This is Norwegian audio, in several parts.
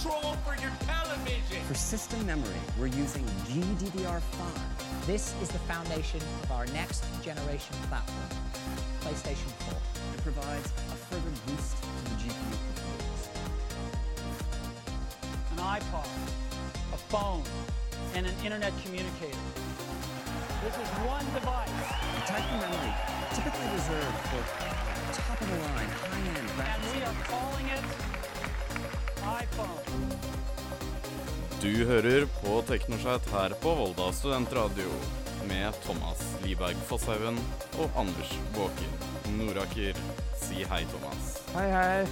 control for your television. For system memory, we're using GDDR5. This is the foundation of our next generation platform, PlayStation 4. It provides a further boost to the GPU performance. An iPod, a phone, and an internet communicator. This is one device, The type of memory typically reserved for top-of-the-line, high-end and we are calling it. Du hører på Teknosjeit her på Volda studentradio med Thomas Liberg Fosshaugen og Anders Båker Noraker. Si hei, Thomas. Hei, hei.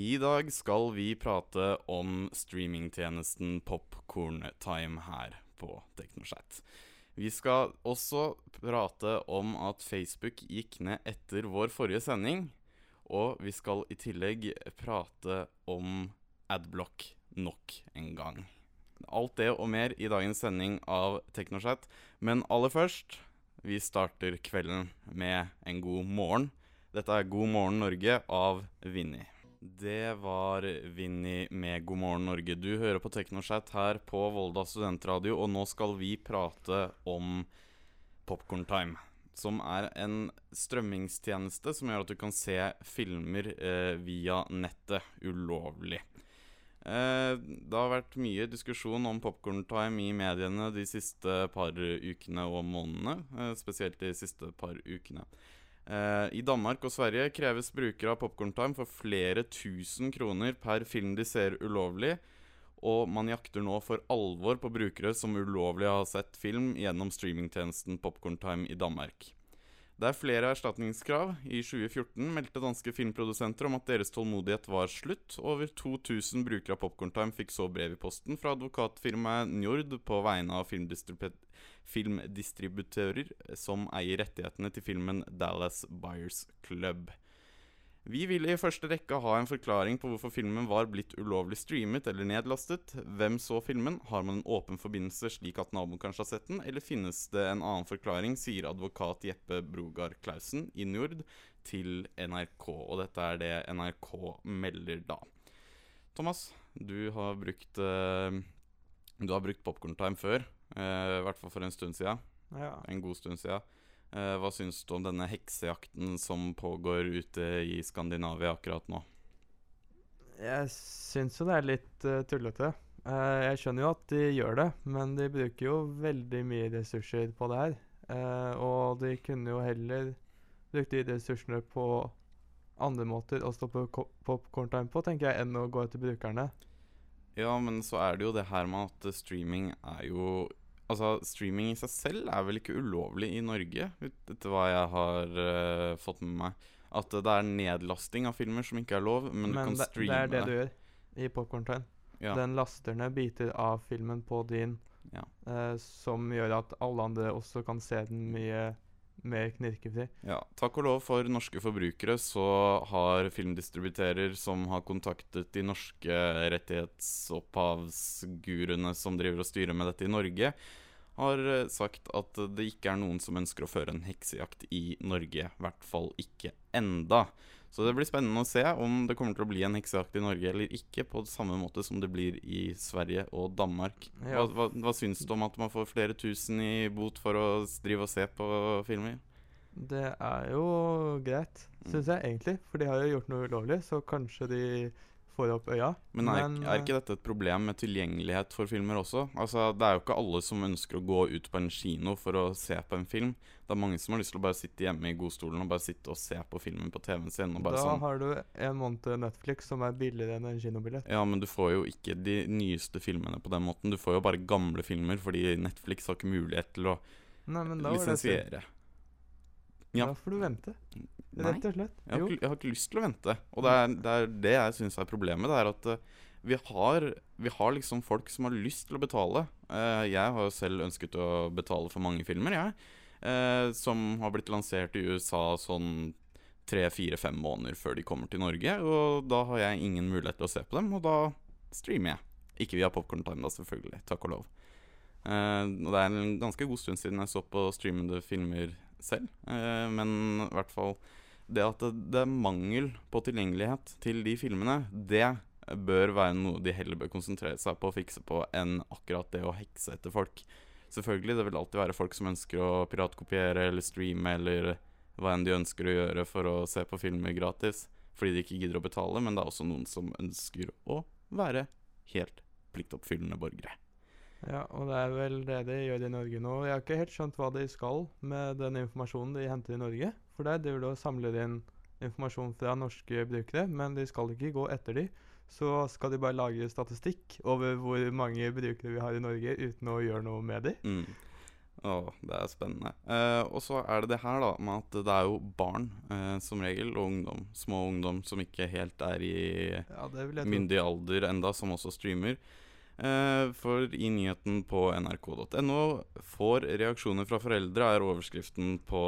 I dag skal vi prate om streamingtjenesten Popcorn Time her på Teknosjeit. Vi skal også prate om at Facebook gikk ned etter vår forrige sending. Og vi skal i tillegg prate om Adblock nok en gang. Alt det og mer i dagens sending av Teknosjeit. Men aller først, vi starter kvelden med en god morgen. Dette er God morgen Norge av Vinni. Det var Vinni med God morgen Norge. Du hører på TeknoChat her på Volda studentradio, og nå skal vi prate om Popcorn Time. Som er en strømmingstjeneste som gjør at du kan se filmer eh, via nettet ulovlig. Eh, det har vært mye diskusjon om Popcorn Time i mediene de siste par ukene og månedene. Eh, spesielt de siste par ukene. Eh, I Danmark og Sverige kreves brukere av Popcorn Time for flere tusen kroner per film de ser ulovlig, og man jakter nå for alvor på brukere som ulovlig har sett film gjennom streamingtjenesten Popcorn Time i Danmark. Det er flere erstatningskrav. I 2014 meldte danske filmprodusenter om at deres tålmodighet var slutt. Over 2000 brukere av Popcorn Time fikk så brev i posten fra advokatfirmaet Njord på vegne av filmdistribu filmdistributører som eier rettighetene til filmen Dallas Buyers Club. Vi vil i første rekke ha en forklaring på hvorfor filmen var blitt ulovlig streamet eller nedlastet. Hvem så filmen? Har man en åpen forbindelse slik at naboen kanskje har sett den, eller finnes det en annen forklaring, sier advokat Jeppe Brogard Clausen i Njord til NRK. Og dette er det NRK melder da. Thomas, du har brukt eh, brukt Popcorn Time før, i hvert fall for en stund siden. Ja. En god stund siden. Eh, hva syns du om denne heksejakten som pågår ute i Skandinavia akkurat nå? Jeg syns jo det er litt uh, tullete. Uh, jeg skjønner jo at de gjør det, men de bruker jo veldig mye ressurser på det her. Uh, og de kunne jo heller brukt de ressursene på andre måter å stoppe popkorntime på, tenker jeg, enn å gå etter brukerne. Ja, men så er det jo det her med at eh, streaming er jo Altså, streaming i seg selv er vel ikke ulovlig i Norge, etter hva jeg har uh, fått med meg. At det er nedlasting av filmer som ikke er lov, men, du Men kan det, streame det er det du gjør i Popkorn time. Ja, Den laster ned biter av filmen på din, ja. uh, som gjør at alle andre også kan se den mye mer knirkefri. Ja, takk og lov for norske forbrukere så har filmdistributører som har kontaktet de norske rettighetsopphavsguruene som driver og styrer med dette i Norge, har eh, sagt at det ikke er noen som ønsker å føre en heksejakt i Norge. I hvert fall ikke enda. Så det blir spennende å se om det kommer til å bli en heksejakt i Norge eller ikke, på samme måte som det blir i Sverige og Danmark. Hva, hva, hva syns du om at man får flere tusen i bot for å drive og se på filmer? Det er jo greit, Mm. syns jeg egentlig. For de har jo gjort noe ulovlig, så kanskje de får opp øya. Men er, Men, er ikke dette et problem med tilgjengelighet for filmer også? Altså, Det er jo ikke alle som ønsker å gå ut på en kino for å se på en film. Det er mange som har lyst til å bare sitte hjemme i godstolen og bare sitte og se på filmen på TV-en sin. Da sånn har du en måned Netflix som er billigere enn en kinobillett. Ja, men du får jo ikke de nyeste filmene på den måten. Du får jo bare gamle filmer, fordi Netflix har ikke mulighet til å Nei, men da var det. Ja. Da får du vente. Rett og slett. Jeg har, ikke, jeg har ikke lyst til å vente. Og det er det, er det jeg syns er problemet. Det er at eh, vi, har, vi har liksom folk som har lyst til å betale. Eh, jeg har jo selv ønsket å betale for mange filmer, jeg. eh, som har blitt lansert i USA sånn tre-fire-fem måneder før de kommer til Norge. Og da har jeg ingen mulighet til å se på dem, og da streamer jeg. Ikke via Popcorn Time, da, selvfølgelig. Takk og lov. Uh, og det er en ganske god stund siden jeg så på streamende filmer selv. uh, men i hvert fall det at det, det er mangel på tilgjengelighet til de filmene, det bør være noe de heller bør konsentrere seg på å fikse på, enn akkurat det å hekse etter folk. Selvfølgelig, det vil alltid være folk som ønsker å piratkopiere eller streame eller hva enn de ønsker å gjøre for å se på filmer gratis, fordi de ikke gidder å betale, men det er også noen som ønsker å være helt pliktoppfyllende borgere. Ja, og det er vel det de gjør i Norge nå. Jeg har ikke helt skjønt hva de skal med den informasjonen de henter i Norge. For der driver de og samler inn informasjon fra norske brukere, men de skal ikke gå etter de. Så skal de bare lage statistikk over hvor mange brukere vi har i Norge, uten å gjøre noe med de. Mm. Å, det er spennende. Eh, og så er det det her, da, med at det er jo barn eh, som regel, og ungdom, små ungdom som ikke helt er i Ja, myndig alder enda, som også streamer. Eh, for i nyheten på nrk.no får reaksjoner fra foreldre, er overskriften på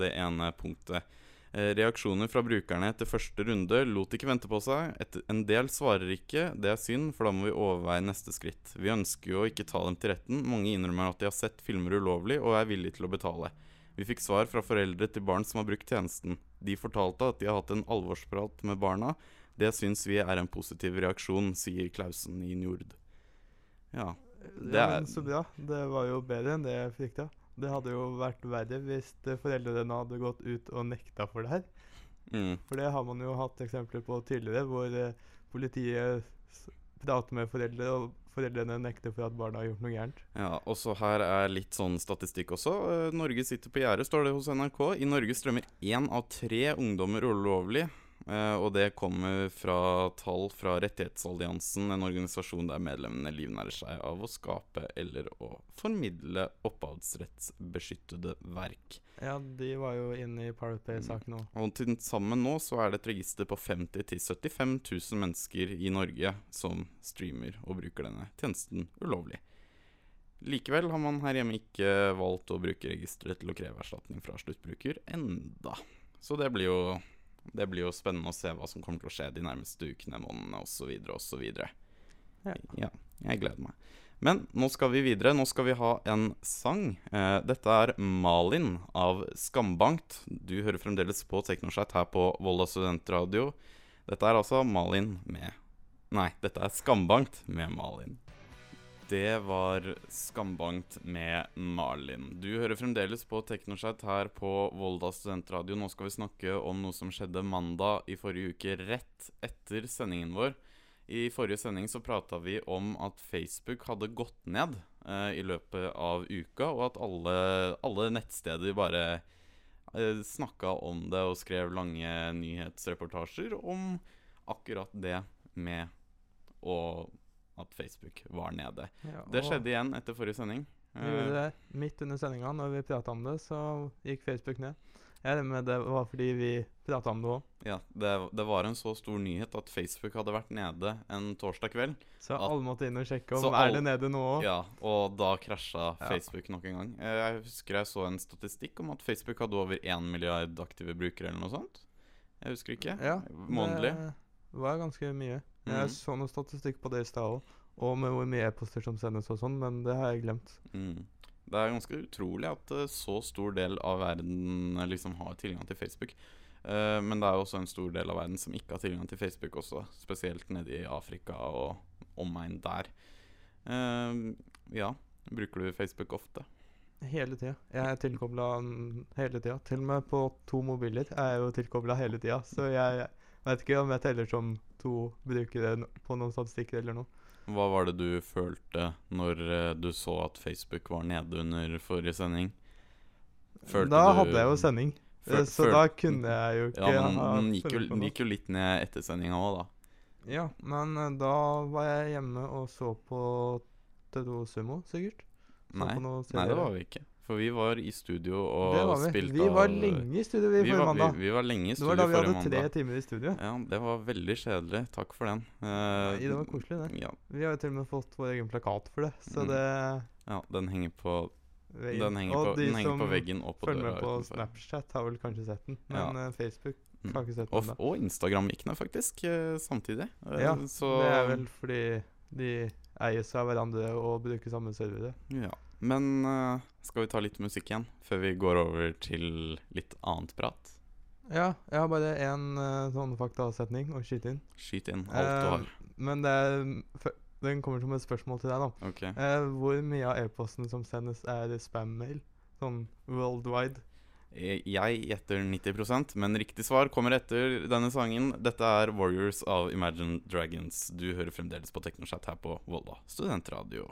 det ene punktet. Eh, reaksjoner fra brukerne etter første runde lot ikke vente på seg. Et, en del svarer ikke, det er synd, for da må vi overveie neste skritt. Vi ønsker jo ikke ta dem til retten. Mange innrømmer at de har sett filmer ulovlig og er villige til å betale. Vi fikk svar fra foreldre til barn som har brukt tjenesten. De fortalte at de har hatt en alvorsprat med barna. Det syns vi er en positiv reaksjon, sier Klausen i Njord. Ja. Det ja, men så bra. Det var jo bedre enn det jeg frykta. Det hadde jo vært verre hvis eh, foreldrene hadde gått ut og nekta for det her. Mm. For det har man jo hatt eksempler på tidligere, hvor eh, politiet prater med foreldre, og foreldrene nekter for at barna har gjort noe gærent. Ja, også her er litt sånn statistikk også. Eh, Norge sitter på gjerdet, står det hos NRK. I Norge strømmer én av tre ungdommer ulovlig. Eh, og det kommer fra tall fra Rettighetsalliansen, en organisasjon der medlemmene livnærer seg av å skape eller å formidle opphavsrettsbeskyttede verk. Ja, de var jo inne i Pirate Bay-saken òg. Og til sammen nå så er det et register på 50 000-75 000 mennesker i Norge som streamer og bruker denne tjenesten ulovlig. Likevel har man her hjemme ikke valgt å bruke registeret til å kreve erstatning fra sluttbruker enda. Så det blir jo, det blir jo spennende å se hva som kommer til å skje de nærmeste ukene, månedene osv. osv. Ja. ja, jeg gleder meg. Men nå skal vi videre. Nå skal vi ha en sang. Eh, dette er Malin av Skambankt. Du hører fremdeles på Teknoshat her på Volda studentradio. Dette er altså Malin med Nei, dette er Skambankt med Malin. Det var Skambankt med Malin. Du hører fremdeles på Teknoschat her på Volda studentradio. Nå skal vi snakke om noe som skjedde mandag i forrige uke, rett etter sendingen vår. I forrige sending så prata vi om at Facebook hadde gått ned eh, i løpet av uka, og at alle, alle nettsteder bare eh, snakka om det og skrev lange nyhetsreportasjer om akkurat det med å, at Facebook var nede. Ja, Det skjedde igjen etter forrige sending. Det midt under sendinga. Når vi prata om det, så gikk Facebook ned. Jeg regner med det var fordi vi prata om det òg. ja, det, det var en så stor nyhet at Facebook hadde vært nede en torsdag kveld. Så At- alle måtte inn og sjekke om er det nede nå òg. Ja, og da krasja Ja. Facebook nok en gang. Eh, Jeg husker jeg så en statistikk om at Facebook hadde over 1 milliard aktive brukere eller noe sånt. Jeg husker ikke. Ja, Månedlig. Det var ganske mye. Mm. Jeg så noe statistikk på det i stad òg, og med hvor mye e-poster som sendes og sånn, men det har jeg glemt. Mm. Det er ganske utrolig at uh, så stor del av verden eh, liksom har tilgang til Facebook. Uh, men det er jo også en stor del av verden som ikke har tilgang til Facebook også, spesielt nede i Afrika og omegn der. Uh, ja, bruker du Facebook ofte? Hele tida. Jeg er tilkobla hele tida. Til og med på to mobiler er jeg jo tilkobla hele tida, så jeg vet ikke om jeg teller som to brukere på noen statistikker eller noe. Hva var det du følte når eh, du så at Facebook var nede under forrige sending? Følte da hadde jeg jo sending, Føl- eh, så føl- da kunne jeg jo ikke Ja, men den gikk gikk jo litt ned etter sendinga òg, da. Ja, men eh, da var jeg hjemme og så på Toro Sumo, sikkert. Så Nei, nei, det var vi ikke. For vi var i studio og det var vi. spilte Vi var lenge i studio vi vi forrige mandag. Vi, vi var lenge i Det var da vi forrige hadde tre timer i studio. Ja, det var veldig kjedelig. Takk for den. Uh, Nei, det var koselig, det. Ja, Vi har jo til og med fått vår egen plakat for det, så Mm. det ja, den henger på veggen. Den henger, Og på, de henger på veggen og på som følger med på utenfor. Snapchat, har vel kanskje sett den. Men Ja. eh, Facebook Mm. har ikke sett Og, den. da. og Instagram-ikene, faktisk, eh, samtidig. Ja, så, Det er vel fordi de eies av hverandre og bruker samme servere. Ja. Men uh, skal vi ta litt musikk igjen, før vi går over til litt annet prat? Ja, jeg har bare én uh, sånn faktasetning å skyte inn. Skyt inn alt du Eh, har. Men det er, f- den kommer som et spørsmål til deg, da. Okay. Uh, hvor mye av e-posten som sendes, er spam-mail? Sånn worldwide? Eh, Jeg gjetter 90% men riktig svar kommer etter denne sangen. Dette er Warriors av Imagine Dragons. Du hører fremdeles på Teknoshat her på Volda studentradio.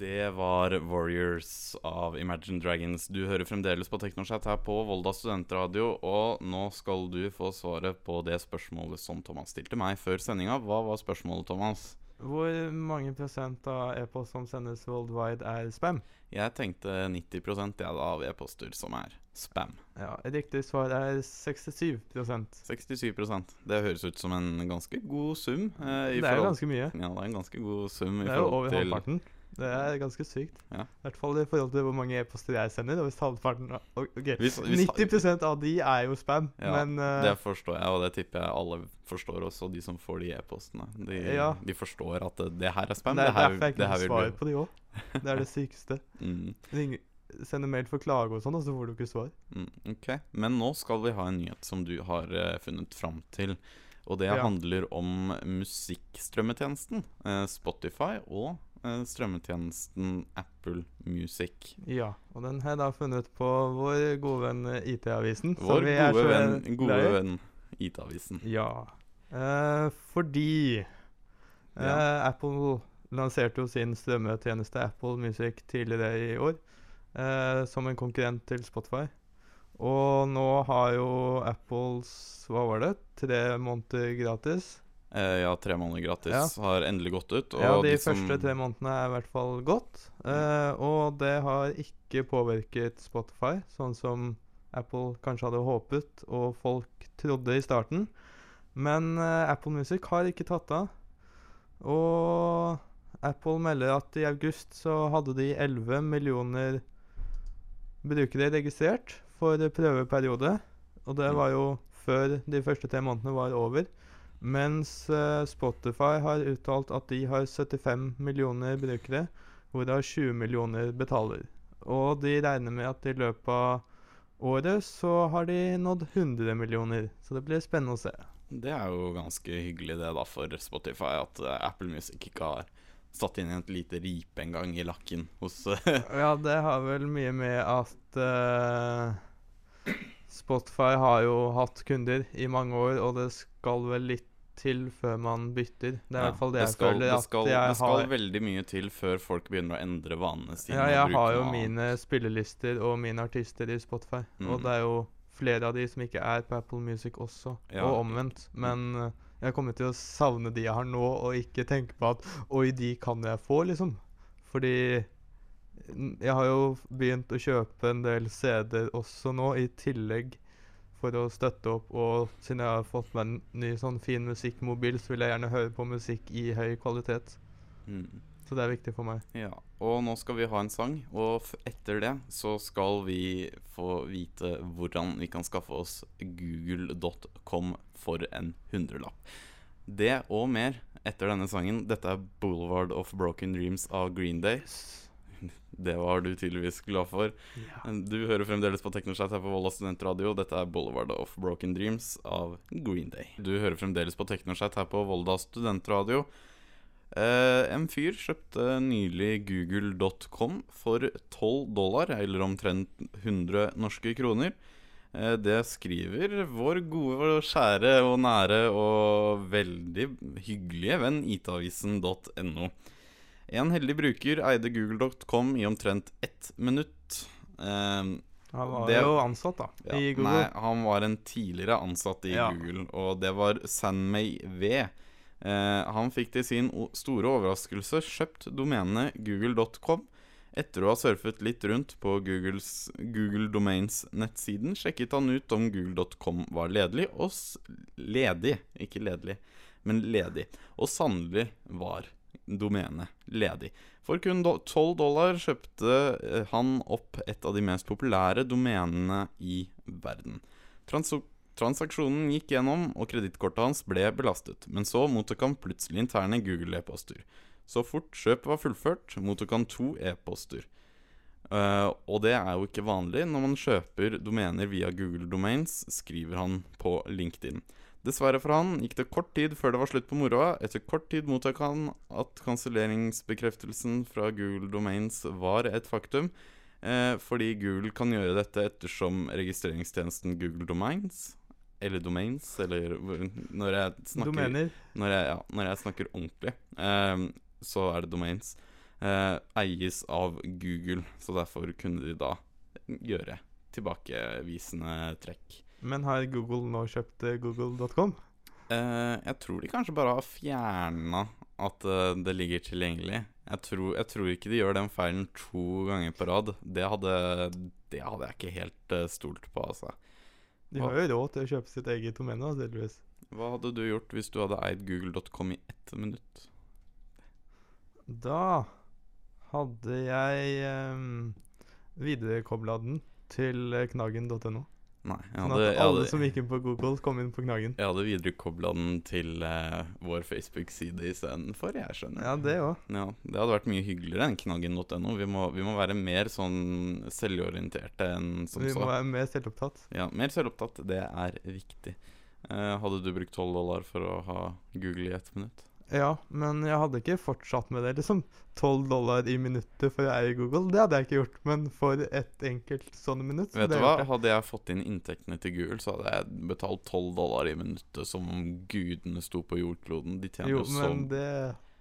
Det var Warriors av Imagine Dragons. Du hører fremdeles på TeknoChat her på Volda studentradio, og nå skal du få svaret på det spørsmålet som Thomas stilte meg før sendinga. Hva var spørsmålet, Thomas? Hvor mange prosent av e-post som sendes worldwide, er spam? Jeg tenkte 90 jeg, da, av e-poster som er spam. Ja, Riktig svar er 67% 67% Det høres ut som en ganske god sum. eh, Det er jo ganske mye. Ja, det er en ganske god sum i Det er jo over halvparten. Det er ganske sykt. Ja. I hvert fall i forhold til hvor mange e-poster jeg sender. Og hvis halvparten okay. Hvis- hvis- 90% av de er jo spam, Ja, men uh, Det forstår jeg, og det tipper jeg alle forstår også, de som får de e-postene. De, Ja. de forstår at det, det her er spam. det er derfor jeg ikke får svar på de òg. Det er det sykeste. mm, Ring, sende mail for klage og sånn, og så får du ikke svar. mm, Ok, men nå skal vi ha en nyhet som du har uh, funnet fram til. Og det Ja. handler om musikkstrømmetjenesten uh, Spotify og strømmetjenesten Apple Music. Ja, og den har jeg da funnet på vår gode venn eh, IT-avisen. Vår vi gode venn, gode venn IT-avisen. Ja. Eh, fordi eh, Ja. Apple lanserte jo sin strømmetjeneste Apple Music tidligere i år eh, som en konkurrent til Spotify. Og nå har jo Apples Hva var det? Tre måneder gratis. Eh, ja, tre måneder gratis har endelig gått ut. Og ja, de, de første tre månedene er i hvert fall gått. Eh, og det har ikke påvirket Spotify, sånn som Apple kanskje hadde håpet og folk trodde i starten. Men eh, Apple Music har ikke tatt av. Og Apple melder at i august så hadde de 11 millioner brukere registrert for prøveperiode. Og det var jo før de første tre månedene var over. Mens eh, Spotify har uttalt at de har 75 millioner brukere, hvorav 20 millioner betaler. Og de regner med at i løpet av året så har de nådd 100 millioner. Så det blir spennende å se. Det er jo ganske hyggelig det da for Spotify at eh, Apple Music ikke har satt inn et lite ripe en gang i lakken hos eh, Ja, det har vel mye med at uh, Spotify har jo hatt kunder i mange år, og det skal vel litt til før man bytter. Det er i Ja, hvert fall det, jeg skal, føler. det skal, det skal har, veldig mye til før folk begynner å endre vanene sine. ja, jeg har jo mine spillelister og mine artister i Spotify. Mm. Og det er jo flere av de som ikke er på Apple Music også, Ja. og omvendt. Men eh, jeg kommer til å savne de jeg har nå, og ikke tenke på at Oi, de kan jeg få, liksom. Fordi mm, jeg har jo begynt å kjøpe en del CD-er også nå, i tillegg for å støtte opp. Og siden jeg har fått meg en ny sånn fin musikkmobil, så vil jeg gjerne høre på musikk i høy kvalitet. Mm. Så det er viktig for meg. Ja, og nå skal vi ha en sang, og etter det så skal vi få vite hvordan vi kan skaffe oss google.com for en hundrelapp. Det og mer etter denne sangen. Dette er 'Boulevard of Broken Dreams' av Green Day. Det var du tydeligvis glad for. Du hører fremdeles på Teknoschat her på Volda studentradio. Dette er 'Boulevard of Broken Dreams' av Green Day. Du hører fremdeles på Teknoschat her på Volda studentradio. Eh, en fyr kjøpte nylig google.com for 12 dollar, eller omtrent 100 norske kroner. Eh, det skriver vår gode og kjære og nære og veldig hyggelige venn itavisen.no. En heldig bruker eide google.com i omtrent ett minutt. Eh, Han var Det- jo ansatt, da, ja, i Google. Nei, han var en tidligere ansatt i Ja. Google, og det var Sanmei V. Eh, han fikk til sin store overraskelse kjøpt domenet google.com Etter å ha surfet litt rundt på Googles, Google Domains nettsiden, sjekket han ut om google.com var ledelig, og ledig, ikke ledelig, men ledig. Og sannelig var domenet ledig. For kun do 12 dollar kjøpte eh, han opp et av de mest populære domenene i verden. Trans transaksjonen gikk gjennom, og kredittkortet hans ble belastet. Men så mottok han plutselig interne Google-e-poster. Så fort kjøpet var fullført, mottok han to e-poster. Uh, og det er jo ikke vanlig når man kjøper domener via Google Domains, skriver han på LinkedIn. Dessverre for han gikk det kort tid før det var slutt på moroa. Etter kort tid mottok han at kanselleringsbekreftelsen fra Google Domains var et faktum. Eh, fordi Google kan gjøre dette ettersom registreringstjenesten Google Domains Eller Domains, eller når jeg snakker Domener. når jeg, ja, når jeg snakker ordentlig, eh, så er det domains, eh, eies av Google. Så derfor kunne de da gjøre tilbakevisende trekk. Men har Google nå kjøpt eh, google.com? Uh, jeg tror de kanskje bare har fjerna at uh, det ligger tilgjengelig. Jeg tror, jeg tror ikke de gjør den feilen to ganger på rad. Det hadde, det hadde jeg ikke helt uh, stolt på, altså. De har jo råd til å kjøpe sitt eget domene, tydeligvis. Hva hadde du gjort hvis du hadde eid google.com i ett minutt? Da hadde jeg um, viderekobla den til knagen.no. Nei, jeg Sånn at alle hadde, som gikk inn på Google, kom inn på knaggen. jeg hadde viderekobla den til uh, vår Facebook-side istedenfor, jeg skjønner. Ja, det også. Ja, det hadde vært mye hyggeligere enn knaggen.no. Vi, vi må være mer sånn selvorienterte enn som Vi så. må være mer selvopptatt. Ja, mer selvopptatt. Det er viktig. Uh, hadde du brukt 12 dollar for å ha Google i ett minutt? Ja, men jeg hadde ikke fortsatt med det. Liksom 12 dollar i minuttet for å eie Google, det hadde jeg ikke gjort. Men for ett enkelt sånne minutt Vet du hva? Hadde jeg fått inn inntektene til Google, så hadde jeg betalt 12 dollar i minuttet som om gudene sto på jordkloden. De tjener Jo, jo så men det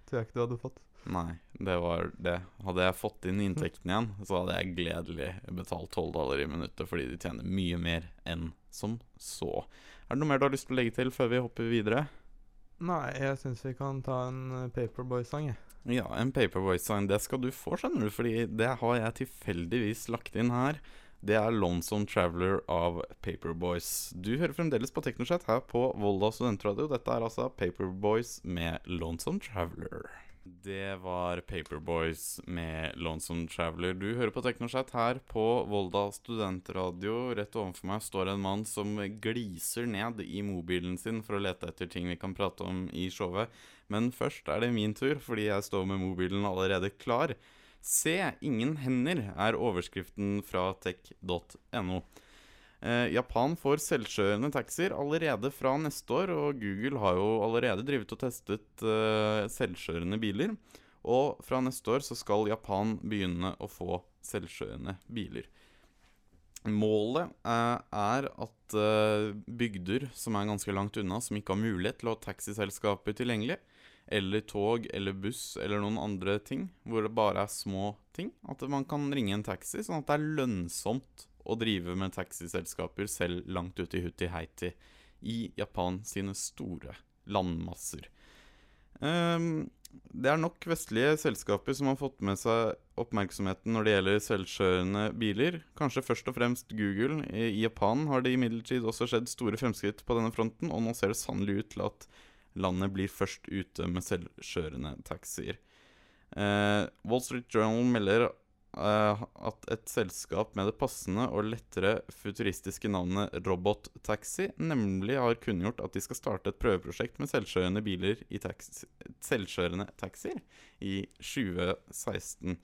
tror jeg ikke du hadde fått. Nei, det var det. Hadde jeg fått inn inntektene igjen, så hadde jeg gledelig betalt 12 dollar i minuttet, fordi de tjener mye mer enn som så. Er det noe mer du har lyst til å legge til før vi hopper videre? Nei, jeg syns vi kan ta en eh, Paperboy-sang, jeg. Ja, en Paperboy-sang. Det skal du få, skjønner du, fordi det har jeg tilfeldigvis lagt inn her. Det er Lonesome Traveler av Paperboys. Du hører fremdeles på Teknoschat her på Volda studentradio. Dette er altså Paperboys med Lonesome Traveler. Det var Paperboys med Lonesome Traveler. Du hører på Teknoschat her på Volda studentradio. Rett overfor meg står en mann som gliser ned i mobilen sin for å lete etter ting vi kan prate om i showet. Men først er det min tur, fordi jeg står med mobilen allerede klar. Se, ingen hender er overskriften fra tech.no. Eh, Japan får selvkjørende taxier allerede fra neste år, og Google har jo allerede drivet og testet eh, selvkjørende biler. Og fra neste år så skal Japan begynne å få selvkjørende biler. Målet eh, er at bygder som er ganske langt unna, som ikke har mulighet til å ha taxiselskaper tilgjengelig, eller tog eller buss eller noen andre ting, hvor det bare er små ting, at man kan ringe en taxi, sånn at det er lønnsomt å drive med taxiselskaper selv langt ute i Hutti-Heiti i Japan sine store landmasser. Um, det er nok vestlige selskaper som har fått med seg oppmerksomheten når det gjelder selvkjørende biler. Kanskje først og fremst Google. I Japan har det imidlertid også skjedd store fremskritt på denne fronten, og nå ser det sannelig ut til at landet blir først ute med selvkjørende taxier. Eh, Wall Street Journal melder at et selskap med det passende og lettere futuristiske navnet Robot Taxi nemlig har kunngjort at de skal starte et prøveprosjekt med selvkjørende biler i taxi, selvkjørende taxier i 2016.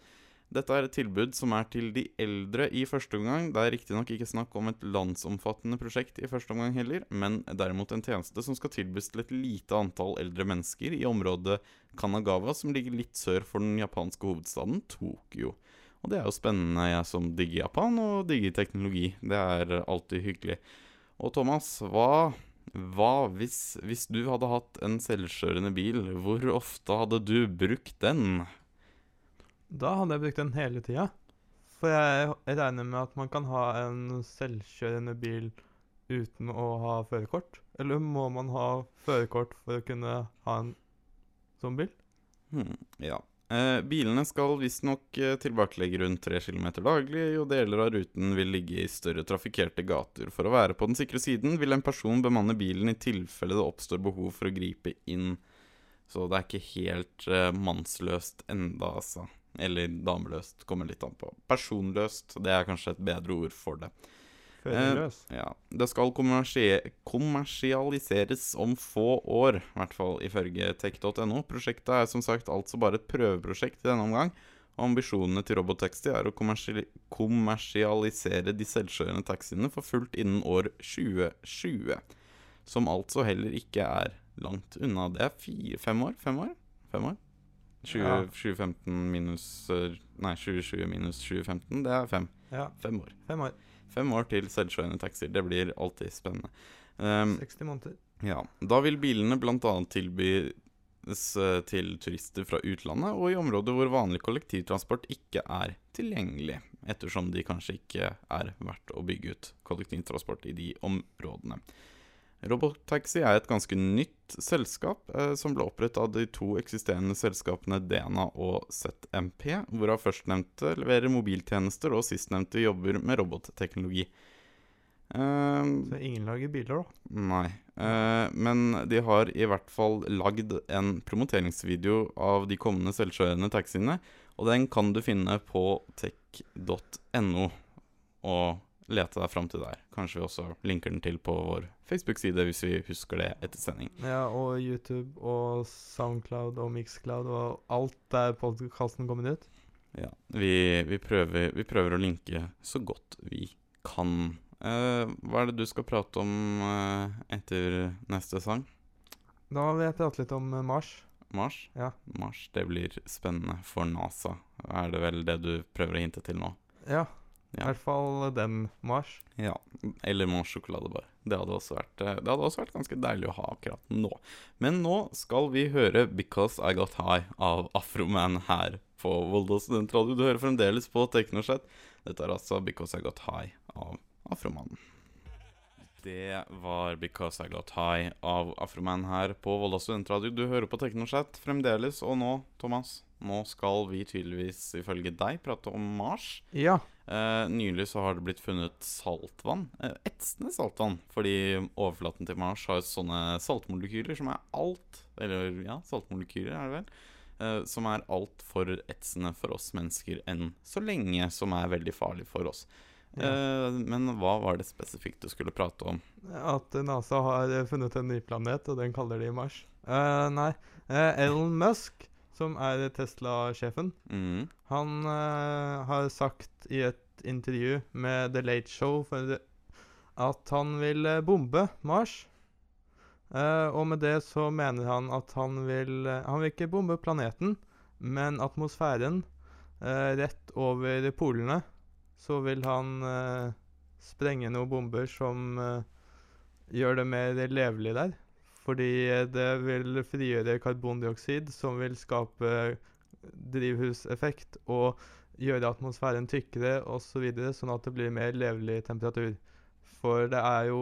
Dette er et tilbud som er til de eldre i første omgang. Det er riktignok ikke snakk om et landsomfattende prosjekt i første omgang heller, men derimot en tjeneste som skal tilbys til et lite antall eldre mennesker i området Kanagawa, som ligger litt sør for den japanske hovedstaden Tokyo. Og det er jo spennende, jeg som digger Japan og digger teknologi. Det er alltid hyggelig. Og Thomas, hva, hva hvis, hvis du hadde hatt en selvkjørende bil, hvor ofte hadde du brukt den? Da hadde jeg brukt den hele tida. For jeg, regner med at man kan ha en selvkjørende bil uten å ha førerkort. Eller må man ha førerkort for å kunne ha en sånn bil? Hmm, ja. Eh, bilene skal visstnok eh, tilbakelegge rundt 3 km daglig, og deler av ruten vil ligge i større trafikkerte gater. For å være på den sikre siden vil en person bemanne bilen i tilfelle det oppstår behov for å gripe inn. Så det er ikke helt eh, mannsløst enda, altså. Eller dameløst, kommer litt an på. Personløst, det er kanskje et bedre ord for det. Førerløs. Eh, ja. Det skal kommersialiseres om få år, i hvert fall ifølge tech.no. Prosjektet er som sagt altså bare et prøveprosjekt i denne omgang. Og ambisjonene til Robotaxi er å kommersi kommersialisere de selvkjørende taxiene for fullt innen år 2020. Som altså heller ikke er langt unna. Det er fire, fem år? Fem år? Fem år? 20, Ja. 2015 minus eh, Nei, 2020 minus 2015, det er fem. Ja, Fem år. fem år. Fem år til selvkjørende taxier. Det blir alltid spennende. Um, 60 måneder. ja. Da vil bilene bl.a. tilbys eh, til turister fra utlandet og i områder hvor vanlig kollektivtransport ikke er tilgjengelig, ettersom de kanskje ikke er verdt å bygge ut kollektivtransport i de områdene. Robotaxi er et ganske nytt selskap eh, som ble opprettet av de to eksisterende selskapene Dena og ZMP, hvorav førstnevnte leverer mobiltjenester og sistnevnte jobber med robotteknologi. Eh, Så ingen lager biler, da. Nei. Eh, men de har i hvert fall lagd en promoteringsvideo av de kommende selvkjørende taxiene, og den kan du finne på tech.no og lete deg fram til der. Kanskje vi også linker den til på vår Facebook-side hvis vi husker det etter sending. Ja, og YouTube og Soundcloud og Mixcloud og alt der podkasten kommer ut. Ja, vi, vi, prøver, vi prøver å linke så godt vi kan. Eh, hva er det du skal prate om eh, etter neste sang? Da vil jeg prate litt om eh, Mars. Mars? Ja. Mars, det blir spennende for NASA. Er det vel det du prøver å hinte til nå? Ja, i hvert fall den Mars. Ja. Eller Mars sjokoladebar. Det hadde vært eh, Det hadde også vært ganske deilig å ha akkurat nå. Men nå skal vi høre 'Because I Got High' av Afroman her på Volda studentradio. Du hører fremdeles på Teknosett. Dette er altså 'Because I Got High' av Afromannen. Det var 'Because I Got High' av Afroman her på Volda studentradio. Du hører på Teknosett fremdeles, og nå, Thomas, nå skal vi tydeligvis, ifølge deg, prate om Mars. Ja. Eh, nylig så har det blitt funnet saltvann. uh, etsende saltvann. Fordi overflaten til Mars har sånne saltmolekyler som er alt Eller ja, saltmolekyler er det vel. Uh, som er altfor etsende for oss mennesker enn så lenge, som er veldig farlig for oss. Ja. men hva var det spesifikt du skulle prate om? At NASA har funnet en ny planet, og den kaller de Mars. Nei, Elon Musk, som er Tesla-sjefen, mm. han uh, har sagt i et intervju med The Late Show at han vil eh, bombe Mars. Uh, og med det så mener han at han vil Han vil ikke bombe planeten, men atmosfæren. uh, rett over polene så vil han sprenge noen bomber som gjør det mer levelig der. Fordi det vil frigjøre karbondioksid, som vil skape drivhuseffekt og gjøre atmosfæren tykkere osv., så sånn at det blir mer levelig temperatur. For det er jo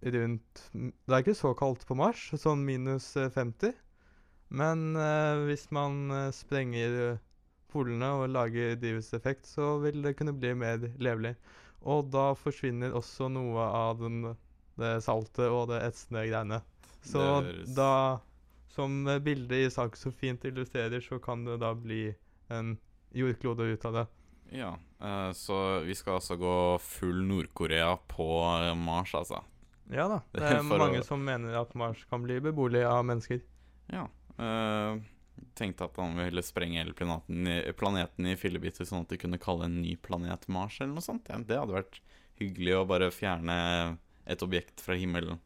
rundt Det er ikke så kaldt på Mars, sånn minus eh, 50. Men eh, hvis man eh, sprenger polene og lager drivhuseffekt, så vil det kunne bli mer levelig. Og da forsvinner også noe av den, det saltet og det etsende greiene. Så da, som bildet i sak så fint illustrerer, så kan det da bli en jordklode ut av det. Ja, eh, så vi skal altså gå full Nord-Korea på eh, Mars, altså. Ja da. Det er mange å- som mener at Mars kan bli beboelig av mennesker. Ja. eh, tenkte at han ville sprenge hele planeten planeten i fillebiter, sånn at de kunne kalle en ny planet Mars, eller noe sånt. Ja, det hadde vært hyggelig å bare fjerne et objekt fra himmelen.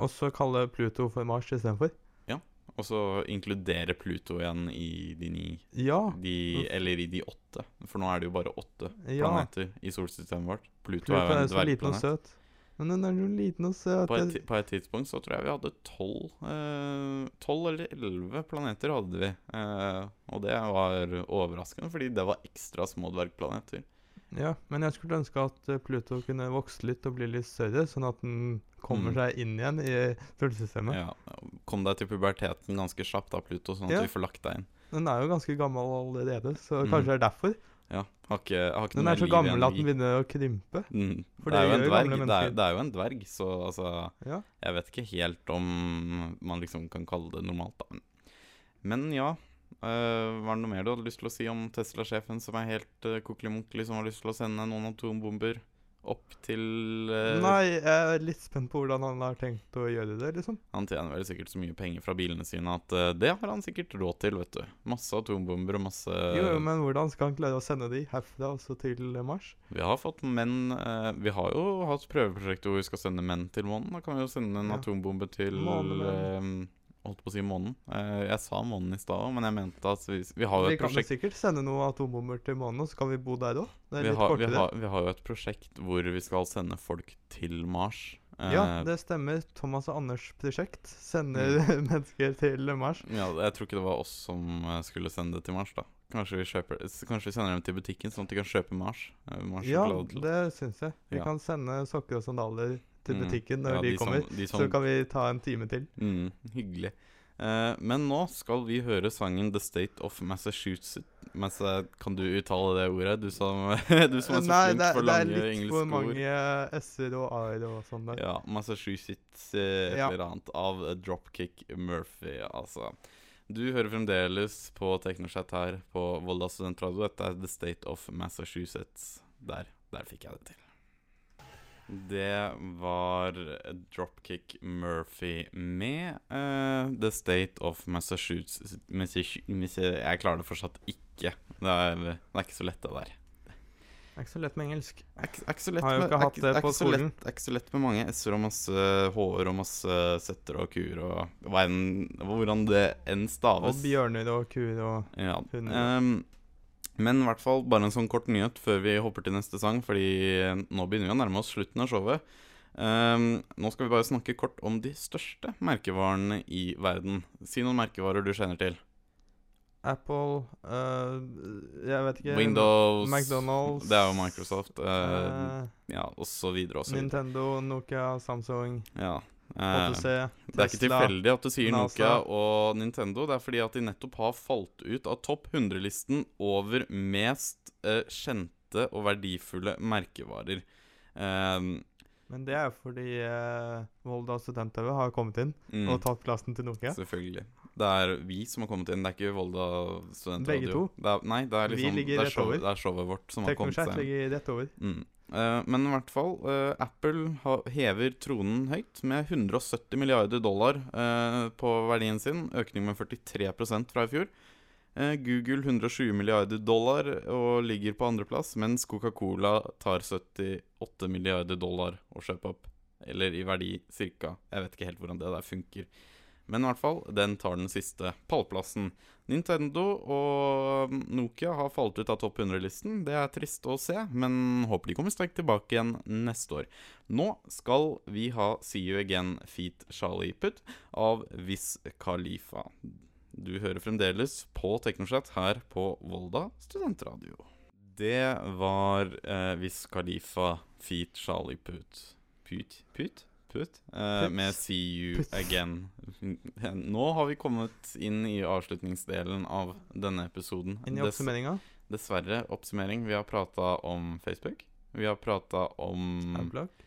Og så kalle Pluto for Mars istedenfor. Og så inkludere Pluto igjen i de ni Ja. de, Eller i de åtte. For nå er det jo bare åtte Ja. planeter i solsystemet vårt. Pluto, Pluto er jo en dvergplanet. Men den er jo liten og søt. På et, på et tidspunkt så tror jeg vi hadde tolv eh, Tolv eller elleve planeter hadde vi. Eh, og det var overraskende, fordi det var ekstra små dvergplaneter. Ja, men jeg skulle ønske at eh, Pluto kunne vokse litt og bli litt større, sånn at den kommer Mm. seg inn igjen i solsystemet. Ja, Kom deg til puberteten ganske kjapt da, Pluto, sånn at Ja. vi får lagt deg inn. Den er jo ganske gammel allerede, så Mm. kanskje det er derfor. Ja, har ikke, har ikke Den er så gammel at den begynner å krympe. Mm. For det, er det jo en dverg, det, er, det er jo en dverg, så altså Ja. Jeg vet ikke helt om man liksom kan kalle det normalt, da. Men ja. Øh, var det noe mer du hadde lyst til å si om Tesla-sjefen som er helt uh, kokkeli-mokkeli, som har lyst til å sende noen atombomber opp til uh, Nei, jeg er litt spent på hvordan han har tenkt å gjøre det, liksom. Han tjener vel sikkert så mye penger fra bilene sine at uh, det har han sikkert råd til, vet du. Masse atombomber og masse Jo, jo, men hvordan skal han klare å sende de herfra altså til Mars? Vi har fått menn Vi har jo hatt prøveprosjekter hvor vi skal sende menn til månen. Da kan vi jo sende en Ja. atombombe til Månemenn. Holdt på å si månen. Eh, jeg sa månen i stad òg, men jeg mente at vi, vi har jo Vi et kan Vi kan sikkert sende noen atombomber til månen, og så kan vi bo der òg. Vi har, vi, vi har jo et prosjekt hvor vi skal sende folk til Mars. Eh, Ja, det stemmer. Thomas og Anders' prosjekt sender Mm. mennesker til Mars. ja, jeg tror ikke det var oss som eh, skulle sende det til Mars, da. Kanskje vi, kjøper, kanskje vi sender dem til butikken, sånn at de kan kjøpe Mars. Mars Ja, det syns jeg. Vi Ja. kan sende sokker og sandaler til Mm. butikken når Ja, de, de som- kommer. de som- Så kan vi ta en time til. Mm, hyggelig. Eh, men nå skal vi høre sangen 'The State of Massachusetts'. Mens, kan du uttale det ordet, du som, du som er så Nei, flink det, for det er litt for mange s-er og a-er og sånn der. Ja, Massachusetts eh, et Ja. eller annet av eh, Dropkick Murphy, altså. Du hører fremdeles på TeknoChat her på Volda studentradio. Dette er The State of Massachusetts. Der, der fikk jeg det til. Det var Dropkick Murphy med uh, The State of Massachusetts Massachu- Jeg klarer det fortsatt ikke. Det er, det er ikke så lett, det der. Det er ikke så lett med engelsk. Det er ikke, er ikke så lett Har jo med- ikke hatt det på lett- skolen. Det er ikke så lett med mange s-er og masse h-er og masse setter og kuer og hvordan det enn staves. Og bjørner og kuer og Ja. hunder. Men i hvert fall bare en sånn kort nyhet før vi hopper til neste sang, fordi nå begynner vi å nærme oss slutten av showet. Um, nå skal vi bare snakke kort om de største merkevarene i verden. Si noen merkevarer du kjenner til. Apple uh, Jeg vet ikke. Windows McDonald's. Det er jo Microsoft. Uh, uh, ja, og så videre og så videre. Nintendo, Nokia, Samsung, Ja. Eh, 8C, Det er ikke tilfeldig at du sier NASA. Nokia og Nintendo. Det er fordi at de nettopp har falt ut av topp 100-listen over mest eh, kjente og verdifulle merkevarer. Um, Men det er jo fordi uh, Volda student-TV har kommet inn mm, og tatt plassen til Nokia. Selvfølgelig. Det er vi som har kommet inn, det er ikke Volda studentradio. Begge to. Det er, nei, det er liksom det, er rett show, over. det er showet vårt som har kommet seg inn. ligger rett over. Mm. Eh, men i hvert fall, eh, Apple hever tronen høyt med 170 milliarder dollar eh, på verdien sin. Økning med 43 fra i fjor. Google 120 milliarder dollar og ligger på andreplass, mens Coca-Cola tar 78 milliarder dollar å kjøpe opp. Eller i verdi cirka. Jeg vet ikke helt hvordan det der funker. Men i hvert fall, den tar den siste pallplassen. Nintendo og Nokia har falt ut av topp 100-listen. Det er trist å se, men håper de kommer sterkt tilbake igjen neste år. Nå skal vi ha See You Again Feet Charlie Put av Wiz Khalifa. Du hører fremdeles på Teknoschat her på Volda studentradio. Det var eh, Khalifa Feet Charlie Put. Put? Put? Put? uh, med See You Put. Again. Nå har vi kommet inn i avslutningsdelen av denne episoden. Inn i Dess- oppsummeringa. Dessverre, oppsummering. Vi har prata om Facebook. Vi har prata om Adblock.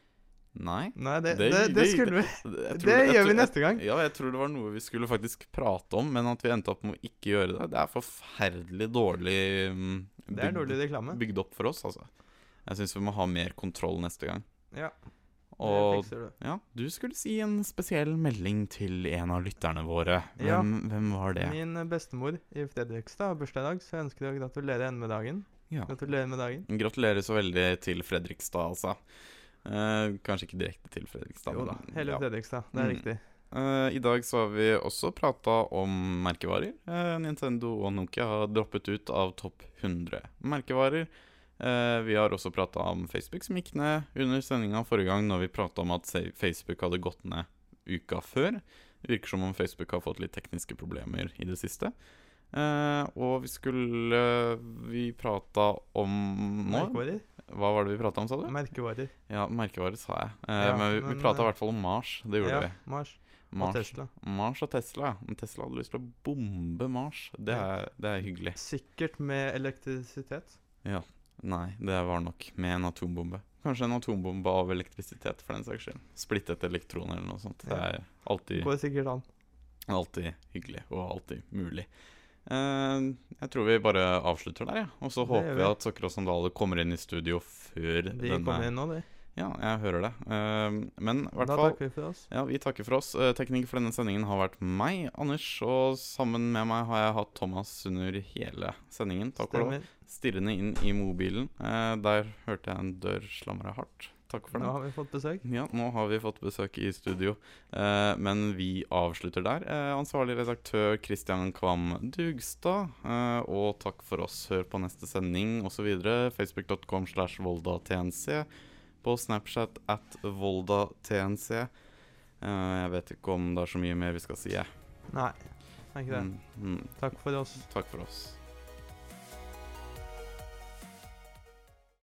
Nei. Nei, det, Det- det, det, skulle vi. Det, tror gjør vi neste gang. Ja, jeg tror det var noe vi skulle faktisk prate om, men at vi endte opp med å ikke gjøre det. Det er forferdelig dårlig Det er dårlig bygd opp for oss, altså. Jeg syns vi må ha mer kontroll neste gang. Ja, Og ja, du skulle si en spesiell melding til en av lytterne våre. Ja. Hvem, hvem var det? Min bestemor i Fredrikstad har bursdag i dag, så jeg ønsker å gratulere henne med dagen. Ja. Gratulerer med dagen. Gratulerer så veldig til Fredrikstad, altså. Eh, kanskje ikke direkte til Fredrikstad. Jo da, hele. Fredrikstad. Det er Mm. riktig. Eh, I dag så har vi også prata om merkevarer. Eh, Nintendo og Nokia har droppet ut av topp 100 merkevarer. Eh, vi har også prata om Facebook som gikk ned under sendinga forrige gang, når vi prata om at Facebook hadde gått ned uka før. Det virker som om Facebook har fått litt tekniske problemer i det siste. Eh, og vi skulle Vi prata om nå Merkevarer. Hva var det vi prata om, sa du? Merkevarer. Ja, merkevarer sa jeg. Eh, Ja, men vi, vi prata i hvert fall om Mars. Det gjorde ja, vi. Mars. Mars. Tesla. Mars og Tesla. ja. Men Tesla hadde lyst til å bombe Mars. Det er, det er hyggelig. Sikkert med elektrisitet. Ja. Nei, det var nok med en atombombe. Kanskje en atombombe av elektrisitet, for den saks skyld. Splittet elektroner eller noe sånt. Det er alltid, Går sikkert an. alltid hyggelig, og alltid mulig. Uh, jeg tror vi bare avslutter der, ja. Og så Det håper vi at Sokker og Sandaler kommer inn i studio før De denne kommer inn nå, de. Ja, jeg hører det. Eh, men i hvert Da fall takker vi for oss. Ja, vi takker for oss. Eh, Tekniker for denne sendingen har vært meg, Anders, og sammen med meg har jeg hatt Thomas under hele sendingen. Takk for. Stemmer. Stirrende inn i mobilen. Eh, der hørte jeg en dør slamre hardt. Takk for det. Nå har vi fått besøk. Ja, nå har vi fått besøk i studio, eh, men vi avslutter der. Ansvarlig redaktør Christian Kvam Dugstad. Og takk for oss. Hør på neste sending osv. Facebook.com slash voldatnc. På Snapchat at voldatnc. Eh, jeg vet ikke om det er så mye mer vi skal si, jeg. Nei, det er ikke det. Mm, mm, Takk for oss. takk for oss.